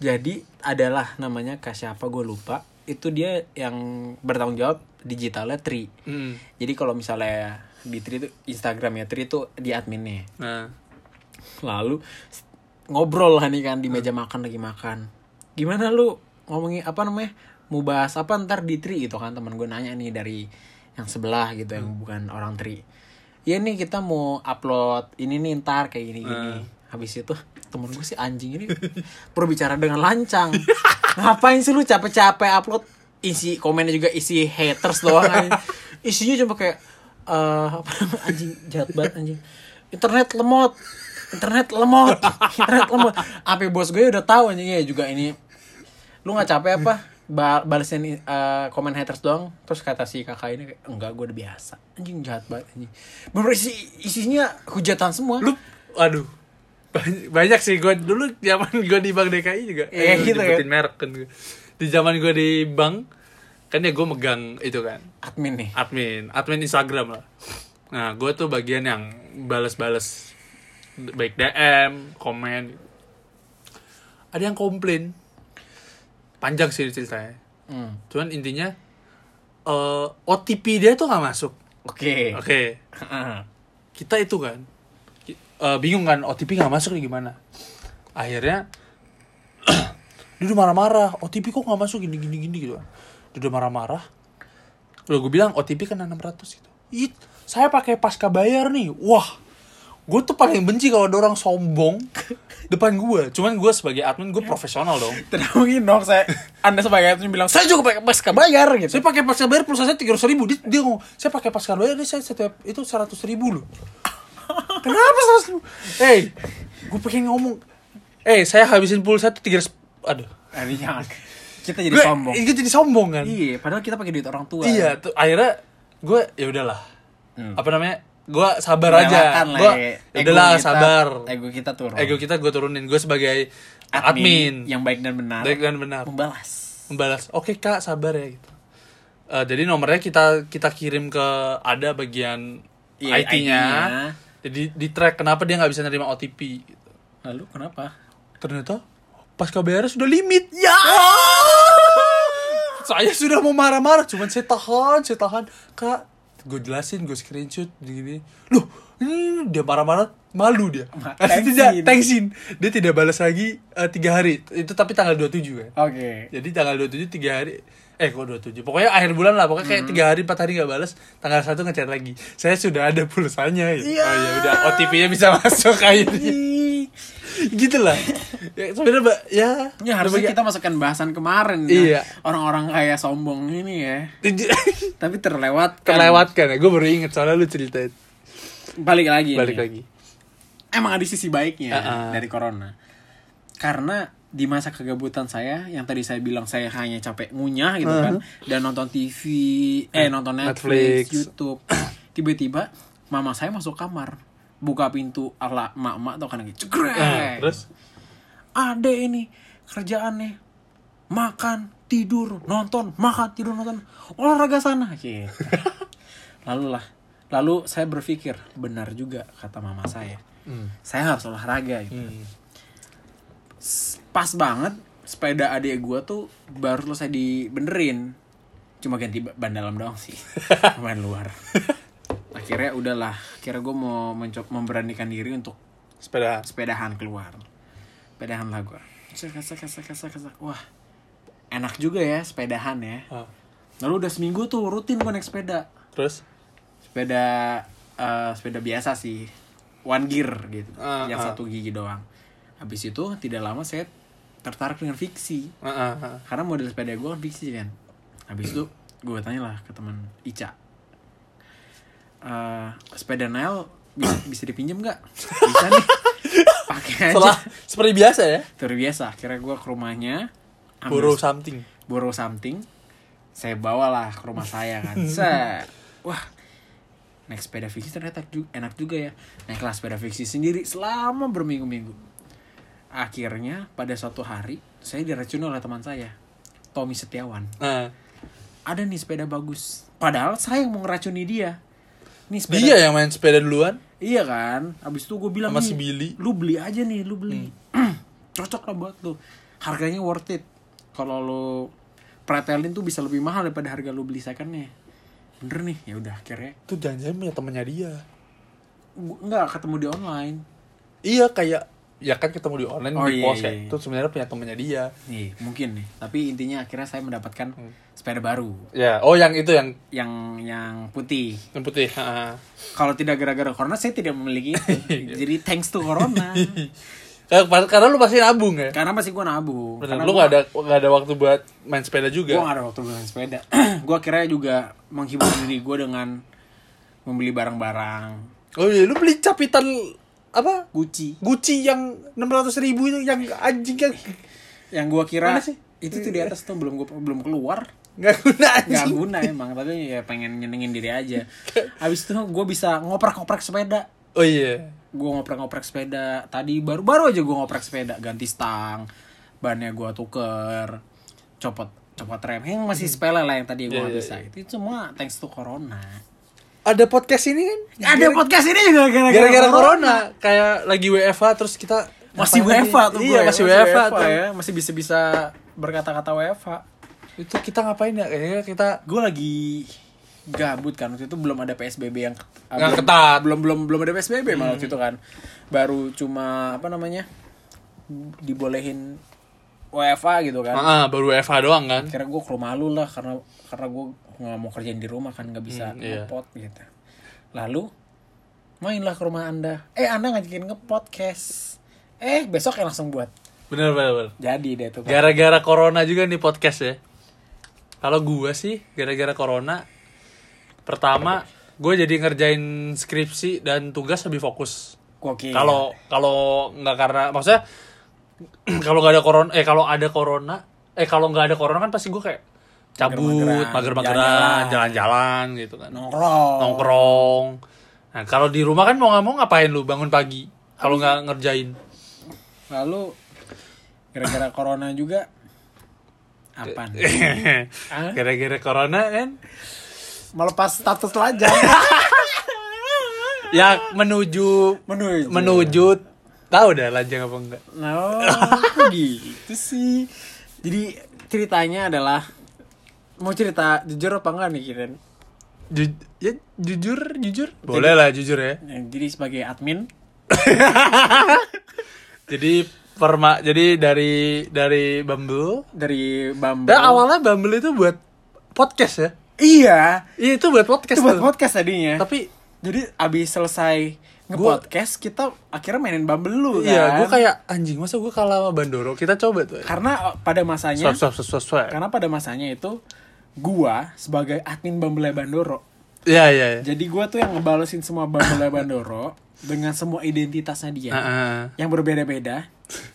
Jadi adalah namanya kak siapa gue lupa. Itu dia yang bertanggung jawab digitalnya tri. Hmm. jadi kalau misalnya di tri itu Instagramnya tri itu di adminnya. Nah. Lalu ngobrol lah nih kan di meja makan lagi makan. Gimana lu ngomongin apa namanya mau bahas apa ntar di tri? Gitu kan teman gue nanya nih dari yang sebelah gitu yang bukan orang tri ya nih kita mau upload ini nih ntar kayak gini gini habis itu temen gue sih anjing ini berbicara dengan lancang. Ngapain sih lu capek-capek upload? Isi komennya juga isi haters doang isinya cuma kayak eh apa namanya, anjing jahat banget anjing. Internet lemot internet lemot internet lemot. Apa bos gue udah tahu anjing. Ya juga ini. Lu nggak capek apa ba balesin eh, komen haters doang. Terus kata si kakak ini enggak gue udah biasa. Anjing jahat banget anjing. Bener isi isinya hujatan semua. Lu aduh. Banyak, banyak sih. Gue dulu zaman gue di bank DKI juga. Iya, gitu ya. nyebutin merek kan gue. di zaman gue di bank kan ya gue megang itu kan. Admin nih. Admin. Admin Instagram lah. Nah gue tuh bagian yang balas-balas baik DM komen. Ada yang komplain panjang sih ceritanya. Hmm. cuman intinya eh OTP dia tuh nggak masuk. Oke. Oke. Kita itu kan eh, bingung kan OTP nggak masuk nih gimana. Akhirnya dia udah marah-marah OTP kok nggak masuk gini gini gini gitu kan. Dia udah marah-marah. Lalu gue bilang OTP kan 600 gitu. It, saya pakai pasca bayar nih. Wah gue tuh paling benci kalau ada orang sombong depan gue cuman gue sebagai admin gue profesional dong. Tidak mungkin dong saya anda sebagai admin bilang saya juga pakai pasca bayar gitu. Saya pakai pasca bayar pulsa saya tiga ribu. Dia, dia ngomong saya pakai pasca bayar ini saya setiap itu seratus ribu loh. Kenapa seratus ribu? Eh gue pengen ngomong eh saya habisin pulsa itu tiga aduh. Nah, ini jangan kita jadi gue sombong. gue jadi sombong kan? Iya padahal kita pakai duit orang tua. Iya tuh akhirnya gue ya udahlah. Hmm. apa namanya gue sabar aja. Gue ya. ya udahlah Ego kita- sabar. ego kita turun. Ego kita gue turunin. Gue sebagai admin, yang baik dan benar. Baik dan benar. Membalas. Membalas. Oke kak sabar ya gitu. Eh, jadi nomornya kita kita kirim ke ada bagian Iya, IT-nya IT-nya. jadi di track kenapa dia nggak bisa nerima OTP gitu. lalu kenapa? Ternyata pas KBR sudah limit. Ya! Saya sudah mau marah-marah. Cuman saya tahan saya tahan. Kak gue jelasin gue screenshot gini loh ini dia marah-marah malu dia. Tidak thanksin. thanksin. Dia tidak balas lagi eh, tiga hari. Itu tapi tanggal 27 kan oke. Jadi tanggal 27 tiga hari eh kok 27 pokoknya akhir bulan lah pokoknya kayak tiga hari empat hari nggak balas tanggal satu ngechat lagi saya sudah ada pulsanya ya. Iya. oh ya udah OTP-nya bisa masuk akhirnya gitu lah ya, sebenarnya ya Ya harusnya kita masukkan bahasan kemarin Iya. ya. Orang-orang kayak sombong ini ya. Tapi terlewatkan. terlewatkan ya gue baru inget soalnya lu ceritain Balik lagi. balik nih. lagi Emang ada sisi baiknya Uh-uh. dari corona. Karena di masa kegabutan saya yang tadi saya bilang saya hanya capek ngunyah gitu kan dan nonton TV, eh nonton Netflix, Netflix. YouTube. Tiba-tiba mama saya masuk kamar, buka pintu ala mak-mak tuh kan lagi cegrek. Nah, terus ada ini kerjaannya makan tidur nonton makan tidur nonton olahraga sana gitu. lalu lah lalu saya berpikir benar juga kata mama saya Hmm. saya harus olahraga gitu. Hmm. Pas banget sepeda adik gue tuh baru selesai dibenerin cuma ganti ba- ban dalam doang sih ban luar akhirnya udahlah akhirnya gue mau mencoba memberanikan diri untuk Sepeda. sepedahan keluar sepedahan lah gue kesak, kesak, kesak, kesak. wah enak juga ya sepedahan ya Ah. lalu udah seminggu tuh rutin gue naik sepeda Terus? sepeda eh, sepeda biasa sih one gear gitu Ah, yang ah. satu gigi doang habis itu tidak lama saya tertarik dengan fiksi. Ah, ah. karena model sepeda gue kan fiksi kan? Habis itu gue tanya lah ke teman Ica. Eh, sepeda Nail bisa, bisa dipinjem nggak? Bisa nih. Pakai aja. Setelah seperti biasa ya. Seperti biasa akhirnya gue ke rumahnya. Ambil Borrow something. borrow something. Saya bawalah ke rumah saya kan. Set. Wah naik sepeda fiksi ternyata enak juga ya. Naik kelas sepeda fiksi sendiri selama berminggu-minggu akhirnya pada suatu hari saya diracuni oleh teman saya Tommy Setiawan. Nah, ada nih sepeda bagus. Padahal saya yang mau ngeracuni dia. Nih sepeda dia yang main sepeda duluan? Iya kan? Abis itu gue bilang sama nih, si Billy. lu beli aja nih lu beli. Hmm. cocok lah buat lu. Harganya worth it. Kalau lu pretelin tuh bisa lebih mahal daripada harga lu beli secondnya. Bener nih ya udah akhirnya. Itu jangan-jangan punya temennya dia. nggak ketemu di online. Iya kayak ya kan ketemu di online Oh, di iya, pos iya, ya. iya. Itu sebenarnya punya temennya dia. nih mungkin nih tapi intinya akhirnya saya mendapatkan Hmm. sepeda baru Ya, oh yang itu yang yang yang putih yang putih. Kalau tidak gara-gara corona saya tidak memiliki itu jadi thanks to corona Karena, karena lu pasti nabung ya. karena masih gua nabung Bener, karena lu gua- gak ada gak ada waktu buat main sepeda juga. Gue gak ada waktu main sepeda. gue akhirnya juga menghibur diri gue dengan membeli barang-barang Oh iya, lu beli capitan apa? Gucci. Gucci yang 600 ribu itu yang anjing kan Yang gue kira Mana sih? itu tuh di atas tuh belum gua, belum keluar. nggak guna anjing. guna emang, tapi ya pengen nyenengin diri aja. Habis itu gue bisa ngoprek-ngoprek sepeda. Oh iya. Gue ngoprek-ngoprek sepeda. Tadi baru-baru aja gue ngoprek sepeda, ganti stang, bannya gue tuker, copot copot rem. Yang masih sepele lah yang tadi gue Iya, gak iya, bisa. Itu semua thanks to corona. Ada podcast ini kan? Ada podcast ini juga gara-gara gara-gara corona. Kayak lagi WFH terus kita masih WFA tuh Iya, gue ya, masih WFH tuh. ya masih bisa bisa berkata-kata WFA Itu kita ngapain ya? Kayaknya kita gue lagi gabut kan waktu itu belum ada PSBB yang ah, Yang belum- ketat. belum belum belum ada PSBB malah waktu itu kan baru cuma apa namanya dibolehin WFA gitu kan ah, baru WFH doang kan? kira gue ke rumah lu lah karena karena gue nggak mau kerjain di rumah kan nggak bisa Hmm, iya. ngepot gitu lalu mainlah ke rumah anda eh anda ngajakin ngepodcast eh besok ya langsung buat Bener bener bener. jadi deh tuh Gara-gara corona juga nih podcast ya. Kalau gua sih gara-gara corona pertama gue jadi ngerjain skripsi dan tugas lebih fokus. Kalau kalau nggak karena maksudnya kalau nggak ada corona eh kalau ada corona eh kalau nggak ada corona kan pasti gue kayak cabut, Mager-mageran, jalan-jalan. gitu kan. nongkrong. Nongkrong. Nah, kalau di rumah kan mau nggak mau ngapain lu bangun pagi kalau nggak ngerjain. Lalu gara-gara corona juga apa nih? Gara-gara corona kan Melepas status lajang. ya menuju Menuju. menuju tahu dah lajang apa enggak No, kok gitu sih. Jadi ceritanya adalah mau cerita jujur apa enggak nih Kiren? Ju- ya jujur jujur boleh lah jujur ya Nah, Jadi sebagai admin, jadi perma jadi dari dari Bumble dari Bumble. dan awalnya Bumble itu buat podcast ya Iya, iya itu buat podcast itu buat tuh. podcast tadinya. tapi jadi abis selesai nge-podcast kita akhirnya mainin Bumble dulu kan. iya gue kayak anjing masa gue kalah sama Bandoro kita coba tuh ya. karena pada masanya swap swap swap swap karena pada masanya itu gua sebagai admin Bumble Bandoro. iya iya iya. Jadi gua tuh yang ngebalesin semua Bumble Bandoro dengan semua identitasnya dia Ah, ah. yang berbeda-beda.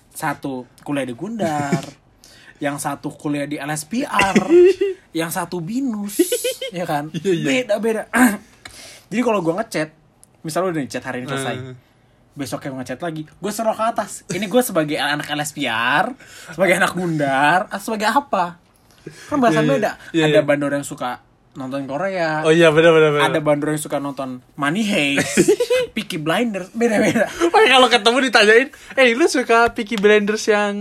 Satu kuliah di Gundar, yang satu kuliah di LSPR, yang satu binus, ya kan? Iya, iya. Beda-beda. Jadi kalau gua ngechat, misalnya udah chat hari ini selesai. Hmm. Besoknya ngechat lagi, gue seru ke atas. Ini gue sebagai anak LSPR, sebagai anak Gundar, atau sebagai apa? Kan bahasan Iya, iya. beda. Iya, Ada iya. bandor yang suka nonton Korea. Oh iya benar benar benar. Ada bandor yang suka nonton Money Heist, Peaky Blinders, beda-beda. Oh, kalau ketemu ditanyain, "Eh, lu suka Peaky Blinders yang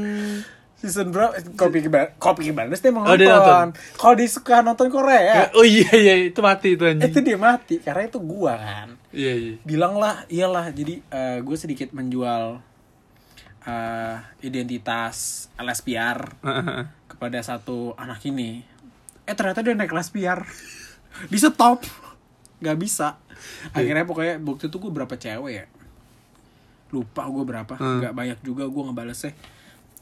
Season berapa? Kalau Peaky Blinders, kalau Peaky Blinders dia emang Oh, dia nonton. nonton. Kalau dia suka nonton Korea, Oh iya iya itu mati itu anjing. itu dia mati karena itu gua kan. Iya iya. Bilang lah, iyalah. Jadi gue sedikit menjual eh, identitas LSPR kepada satu anak ini. Eh ternyata dia naik LSPR. Di stop. Gak bisa. Akhirnya pokoknya bukti itu gue berapa cewek ya. Lupa gue berapa. Gak banyak juga gue ngebalesnya.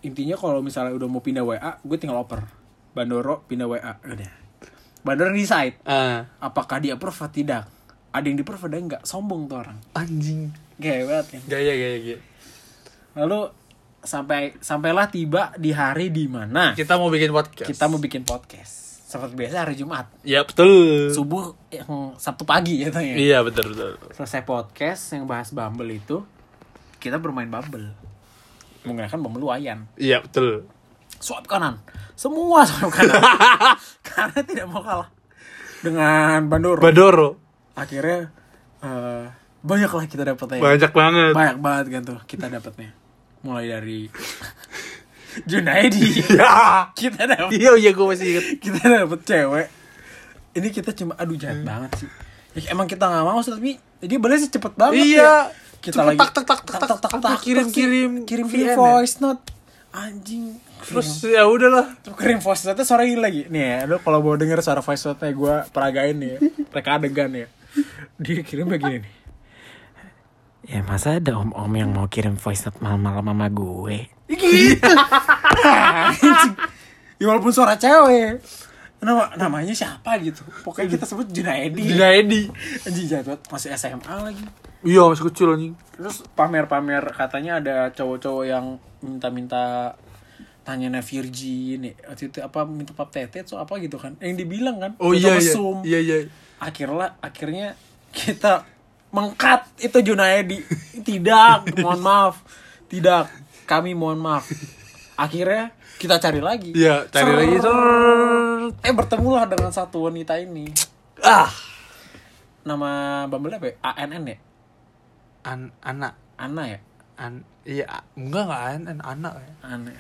Intinya kalau misalnya udah mau pindah WA, gue tinggal oper. Bandoro pindah WA. Udah. Bandoro decide. Ah, Apakah dia approve atau tidak. Ada yang di approve ada yang nggak. Sombong tuh orang. anjing. Gaya banget kan. Gaya gaya gaya. Lalu sampai sampailah tiba di hari di mana Kita mau bikin podcast. kita mau bikin podcast. Seperti biasa hari Jumat. Ya betul. Subuh yang Sabtu pagi ya tanya. Iya betul betul. Selesai podcast yang bahas Bumble itu, kita bermain Bumble. Menggunakan Bumble Wayan. Iya betul. Swipe kanan. Semua swipe kanan. Karena tidak mau kalah. Dengan Bandoro. Badoro. Akhirnya eh banyak lah kita dapetnya. Banyak banget. banyak banget kan tuh kita dapatnya mulai dari Junaidi. Ya. kita dapet Iya iya gue masih inget. kita dapet cewek. Ini kita cuma aduh jahat banget sih. Ya, emang kita nggak mau sih, tapi dia balasnya cepet banget Iya. ya. Kita Cepet lagi tak, tak, tak, tak, tak, tak, tak, kirim, kirim kirim VN ya? voice note. Anjing. Terus ya udahlah. Terus kirim voice note suara ini lagi. Nih ya lu kalau mau denger suara voice note nya gue peragain nih ya. Mereka adegan ya. Dia kirim begini nih Ya masa ada om-om yang mau kirim voice note malam-malam sama gue Gitu. Ya walaupun suara cewek Nama, namanya siapa gitu Pokoknya kita sebut Junaedi Junaedi. Anjing banget Masih SMA lagi Iya masih kecil anjing. Terus pamer-pamer katanya ada cowok-cowok yang minta-minta tanyanya virgin. Waktu itu apa minta pap tete so apa gitu kan yang dibilang kan Oh iya iya. Iya iya. akhirnya akhirnya kita mengkat. Itu Junaedi. Tidak. Mohon maaf. Tidak. Kami mohon maaf. Akhirnya kita cari lagi. Iya, cari Ser- lagi. Ser- eh bertemulah dengan satu wanita ini. Ah. nama Bumble apa ya? ANN ya? An anak Ana ya? An iya enggak enggak an, an anak ya. aneh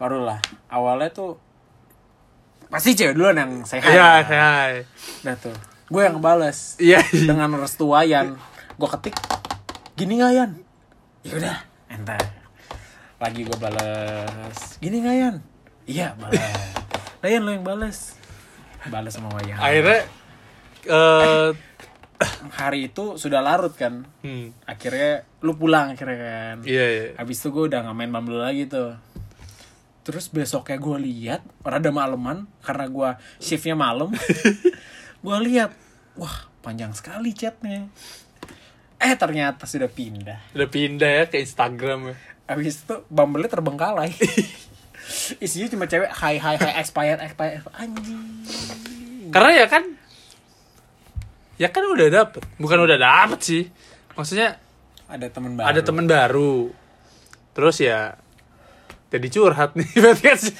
barulah. Awalnya tuh pasti cewek duluan yang saya Iya, saya. Udah tuh gue yang ngebales Iya. dengan restu Wayan. Gue ketik gini nggak Yan? Ya udah. Entar. Lagi gue balas gini nggak Yan? Iya balas nah Yan lo yang balas balas sama Wayan. Akhirnya eh hari itu sudah larut kan? Hmm, akhirnya lu pulang akhirnya kan? Iya iya. Habis itu gue udah gak main Bumble lagi tuh. Terus besoknya gue lihat Rada maleman Karena gue shiftnya malam Gue lihat Wah panjang sekali chatnya Eh ternyata sudah pindah Udah pindah ya ke Instagram ya. Habis itu Bumble terbengkalai Isinya cuma cewek Hai hai hai expired expired Anjing Karena ya kan ya kan udah dapet. Bukan udah dapet sih. Maksudnya Ada temen baru ada temen baru. Terus ya jadi curhat nih podcast.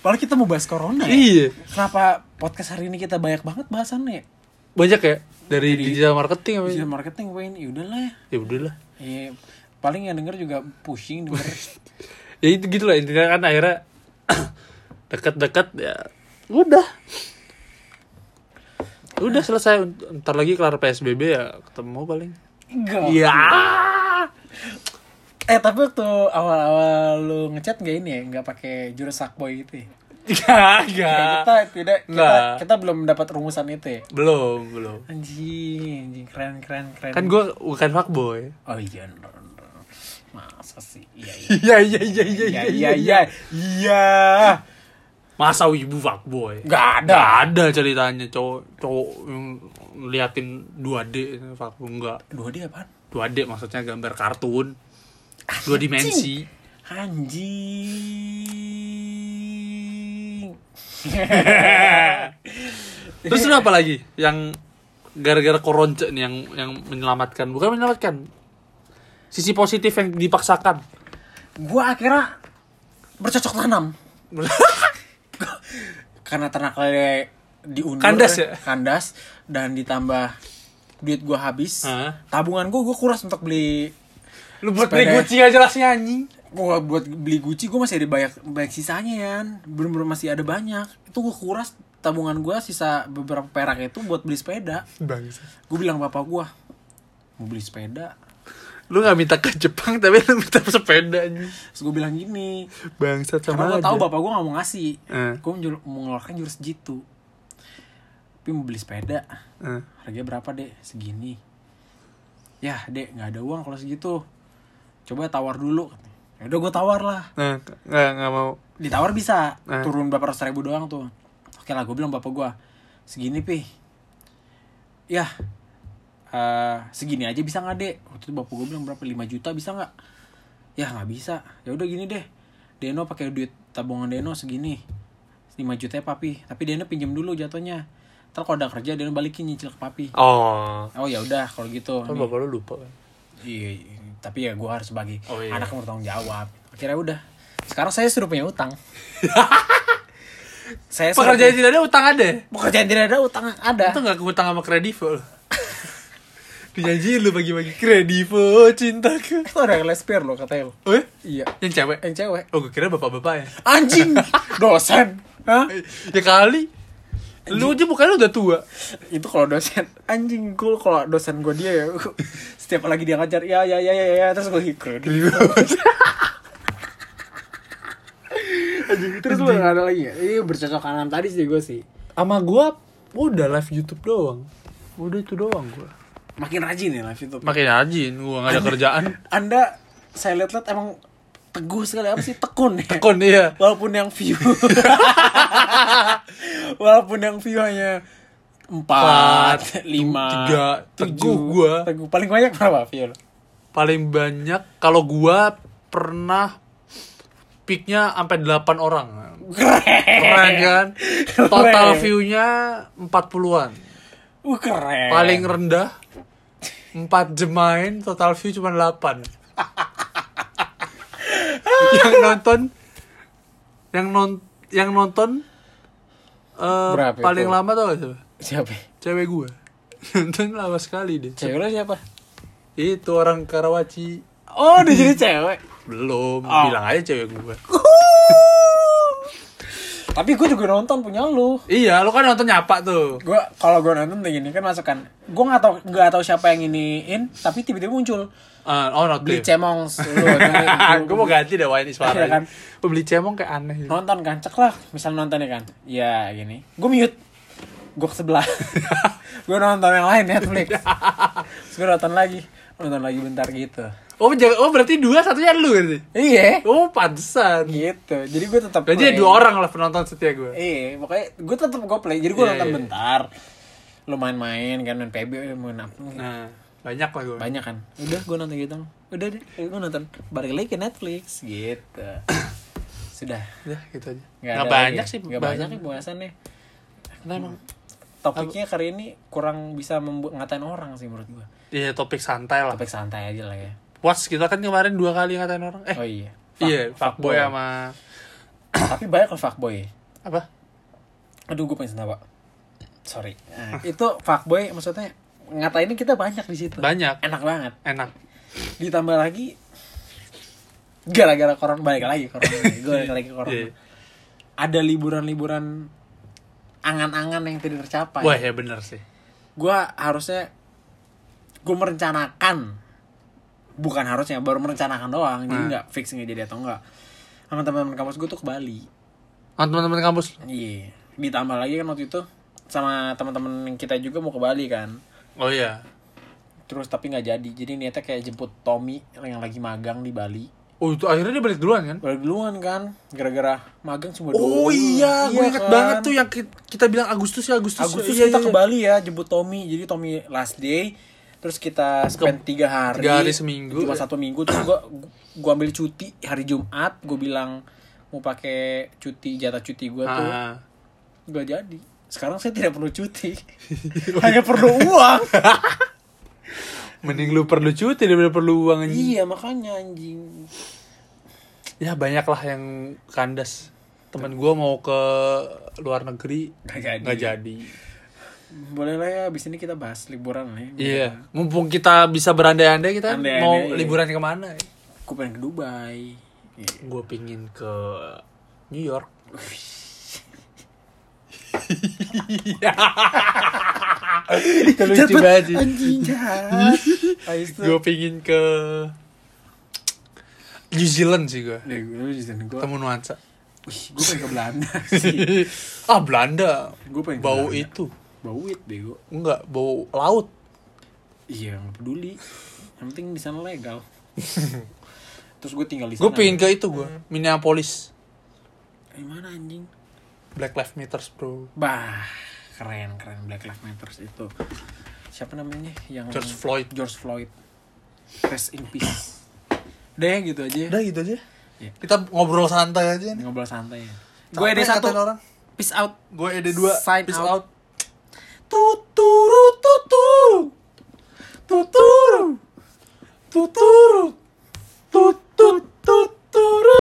Padahal kita mau bahas corona ya iya. Kenapa podcast hari ini kita banyak banget bahasannya Banyak ya dari digital marketing apa Digital marketing Wayne Ya udahlah ya Ya udahlah. Iya, paling yang denger juga pusing denger. Ya itu gitu lah intinya kan akhirnya dekat-dekat ya udah. Udah selesai ntar lagi kelar PSBB ya ketemu paling. Enggak. Iya. Eh tapi waktu awal-awal lu ngechat nggak ini ya, nggak pakai jurus sakboy gitu ya? Enggak, Kayak enggak. kita tidak kita, Nggak. kita belum dapat rumusan itu ya. Belum, belum. Anjing, anjing keren keren keren. Kan gue bukan fuckboy. Oh iya, masa sih? Iya iya. Iya, iya, iya, iya, Iya iya iya iya. Masa wibu fuckboy? Nggak ada. Nggak ada ceritanya cowok cowok yang liatin 2D fuckboy enggak. Dua dia apaan? 2D maksudnya gambar kartun. Dua dimensi. Anjing. Terus lu apa lagi yang gara-gara koronce nih yang yang menyelamatkan? Bukan menyelamatkan. Sisi positif yang dipaksakan. gua akhirnya bercocok tanam karena ternak lele diundur Kandas ya? kandas dan ditambah duit gue habis Hah? tabungan gue gue kuras untuk beli Lu buat beli. Gucci aja jelasnya anjing. gue buat beli Gucci gue masih ada banyak banyak sisanya ya belum belum masih ada banyak itu gue kuras tabungan gue sisa beberapa perak itu buat beli sepeda Bangsa. gue bilang bapak gue mau beli sepeda Lu gak minta ke Jepang tapi lu minta sepeda anjing. terus gue bilang gini Bangsat karena sama gue aja. tahu bapak gue gak mau ngasih Eh. gue mau mengeluarkan jurus jitu tapi mau beli sepeda Eh. harganya berapa dek segini ya dek nggak ada uang kalau segitu coba tawar dulu. Ya udah gue tawar lah. Nah, nggak nggak mau. ditawar bisa. Eh. turun berapa ratus ribu doang tuh. Oke lah gue bilang bapak gue segini pi. Ya eh, segini aja bisa nggak dek? Waktu itu bapak gue bilang berapa? 5 juta bisa nggak? Ya nggak bisa. Ya udah gini deh. Deno pakai duit tabungan Deno segini. 5 juta ya papi. Tapi Deno pinjam dulu jatuhnya. Ntar kalau udah kerja Deno balikin nyicil ke papi. Oh. oh ya udah kalau gitu. Kan bapak lu lupa kan. Iya, iya. Tapi ya gue harus sebagai Oh, iya. anak yang bertanggung jawab. Akhirnya udah. Sekarang saya sudah punya utang. saya Pekerjaan punya- tidak ada utang ada. pekerjaan tidak ada utang ada. Itu gak utang sama kredivo lu. Dijanjiin lu bagi-bagi kredivo cintaku. Itu ada yang lesbian loh katanya lo. Oh ya? Iya. Yang cewek? Yang cewek. Oh gue kira bapak-bapak ya. Anjing. Dosen. Hah? ya kali. Lu aja bukannya udah tua. Itu kalau dosen anjing gue kalau dosen gue dia ya setiap lagi dia ngajar ya ya ya ya ya terus gue ikut. anjing terus lu nggak ada lagi ya? Ini bercocok tanam tadi sih gue sih. Sama gua udah live YouTube doang. Udah itu doang gua. Makin rajin ya live itu. Makin rajin gua gak ada kerjaan. Anda saya lihat-lihat emang teguh sekali apa sih tekun ya. Kon iya. Walaupun yang view Walaupun yang view hanya empat, lima, tiga. tujuh. Teguh gua. Teguh. Paling banyak berapa view lo? Paling banyak kalau gua pernah peaknya sampai 8 orang. Keren kan? Total Keren. view-nya 40-an. Uh keren. Paling rendah 4 jam main total view cuma 8. yang nonton yang non yang nonton Berapa paling itu? lama tau gak siapa? Siapa? Cewek gue. nonton lama sekali deh. Cewek lo siapa? Itu orang Karawaci. Oh, dia jadi cewek. Belum, Oh. bilang aja cewek gue. Tapi gue juga nonton punya lu. Iya, lo kan nonton nyapa tuh. Gue kalau gue nonton kayak gini kan masukkan. Gue nggak tahu nggak tahu siapa yang iniin, tapi tiba-tiba muncul Ah, oh, not beli. Lu, gue mau ganti deh wine suara. Iya kan? Beli cemong kayak aneh. gitu. nonton kan cek lah misal nonton ya kan ya gini gue mute gue ke sebelah gue nonton yang lain Netflix Terus gue nonton lagi nonton lagi bentar gitu Oh, jaga- oh berarti dua satunya lu berarti. iya Oh, pantesan. gitu jadi gue tetap ada play. dua orang lah penonton setia gue. iya pokoknya gue tetap gue play jadi gue Iya, nonton iya. bentar lu main-main kan main PB main apa Nah, banyak lah gue. banyak kan udah gue nonton gitu udah deh gue nonton balik lagi ke Netflix gitu sudah Udah, gitu aja. Nggak banyak lagi. sih. nggak banyak ya bahasannya Karena emang topiknya kali ini kurang bisa membuat ngatain orang sih menurut gua Iya, topik santai lah. topik santai aja lah ya Was, kita kan kemarin dua kali ngatain orang. Eh, oh iya iya, Fuck- fuckboy fuckboy. sama... tapi banyak loh fuckboy Apa? aduh gue pengen sendawa sorry nah, itu fuckboy maksudnya ngatainnya kita banyak di situ Banyak. enak banget Enak. ditambah lagi gara-gara koron balik lagi koron gue lagi koron Iya. ada liburan-liburan angan-angan yang tidak tercapai. Wah, ya bener sih. gue harusnya gue merencanakan. Bukan harusnya baru merencanakan doang. Jadi Hmm. nggak fix nggak jadi atau enggak sama teman-teman kampus gue tuh ke Bali. Sama teman-teman kampus. iya. Ditambah lagi kan waktu itu sama teman-teman kita juga mau ke Bali kan. Oh iya. terus tapi nggak jadi. Jadi niatnya kayak jemput Tommy yang lagi magang di Bali Oh, itu akhirnya dia balik duluan kan? balik duluan kan gara-gara magang cuma Oh dua iya, gue inget kan? banget tuh yang ki- kita bilang Agustus ya Agustus. Agustus Iya, kita iya, ke iya. Bali ya jemput Tommy jadi Tommy last day terus kita spend tiga hari tiga hari seminggu, cuma ya. satu minggu terus gua gua ambil cuti hari Jumat gue bilang mau pakai cuti jatah cuti gue tuh Ah. gak jadi sekarang saya tidak perlu cuti hanya perlu uang Mending lu perlu cuti daripada perlu uang anjing. iya makanya anjing Ya banyak lah yang kandas. temen gue mau ke luar negeri Nggak jadi. nggak jadi Boleh lah ya, abis ini kita bahas liburan lah ya. iya mumpung kita bisa berandai-andai kita Andai-andai, mau iya. liburan ke mana ya? Aku pengen ke Dubai. Iya. gue pingin ke New York itu lucu banget sih gue pingin ke New Zealand sih gue Nih, gue di sini gue. temu nuansa gue pengen ke Belanda sih. ah Belanda Gue pengen bau Belanda. itu Bau wit bego. enggak bau laut Iya, nggak peduli. Yang penting di sana legal. Terus gue tinggal di sana. gue pingin ke itu gue Minneapolis Di mana anjing? Black Lives Matter bro Bah, keren keren Black Lives Matter itu. Siapa namanya? Yang George Floyd. George Floyd. Rest in peace. Deh gitu aja. udah gitu aja Iya. kita ngobrol santai aja nih Ngobrol santai ya. Gue ada satu. orang Peace out. gue ed dua Sign peace out. out Tuturu tuturu. Tuturu. Tuturu. Tutut tuturu.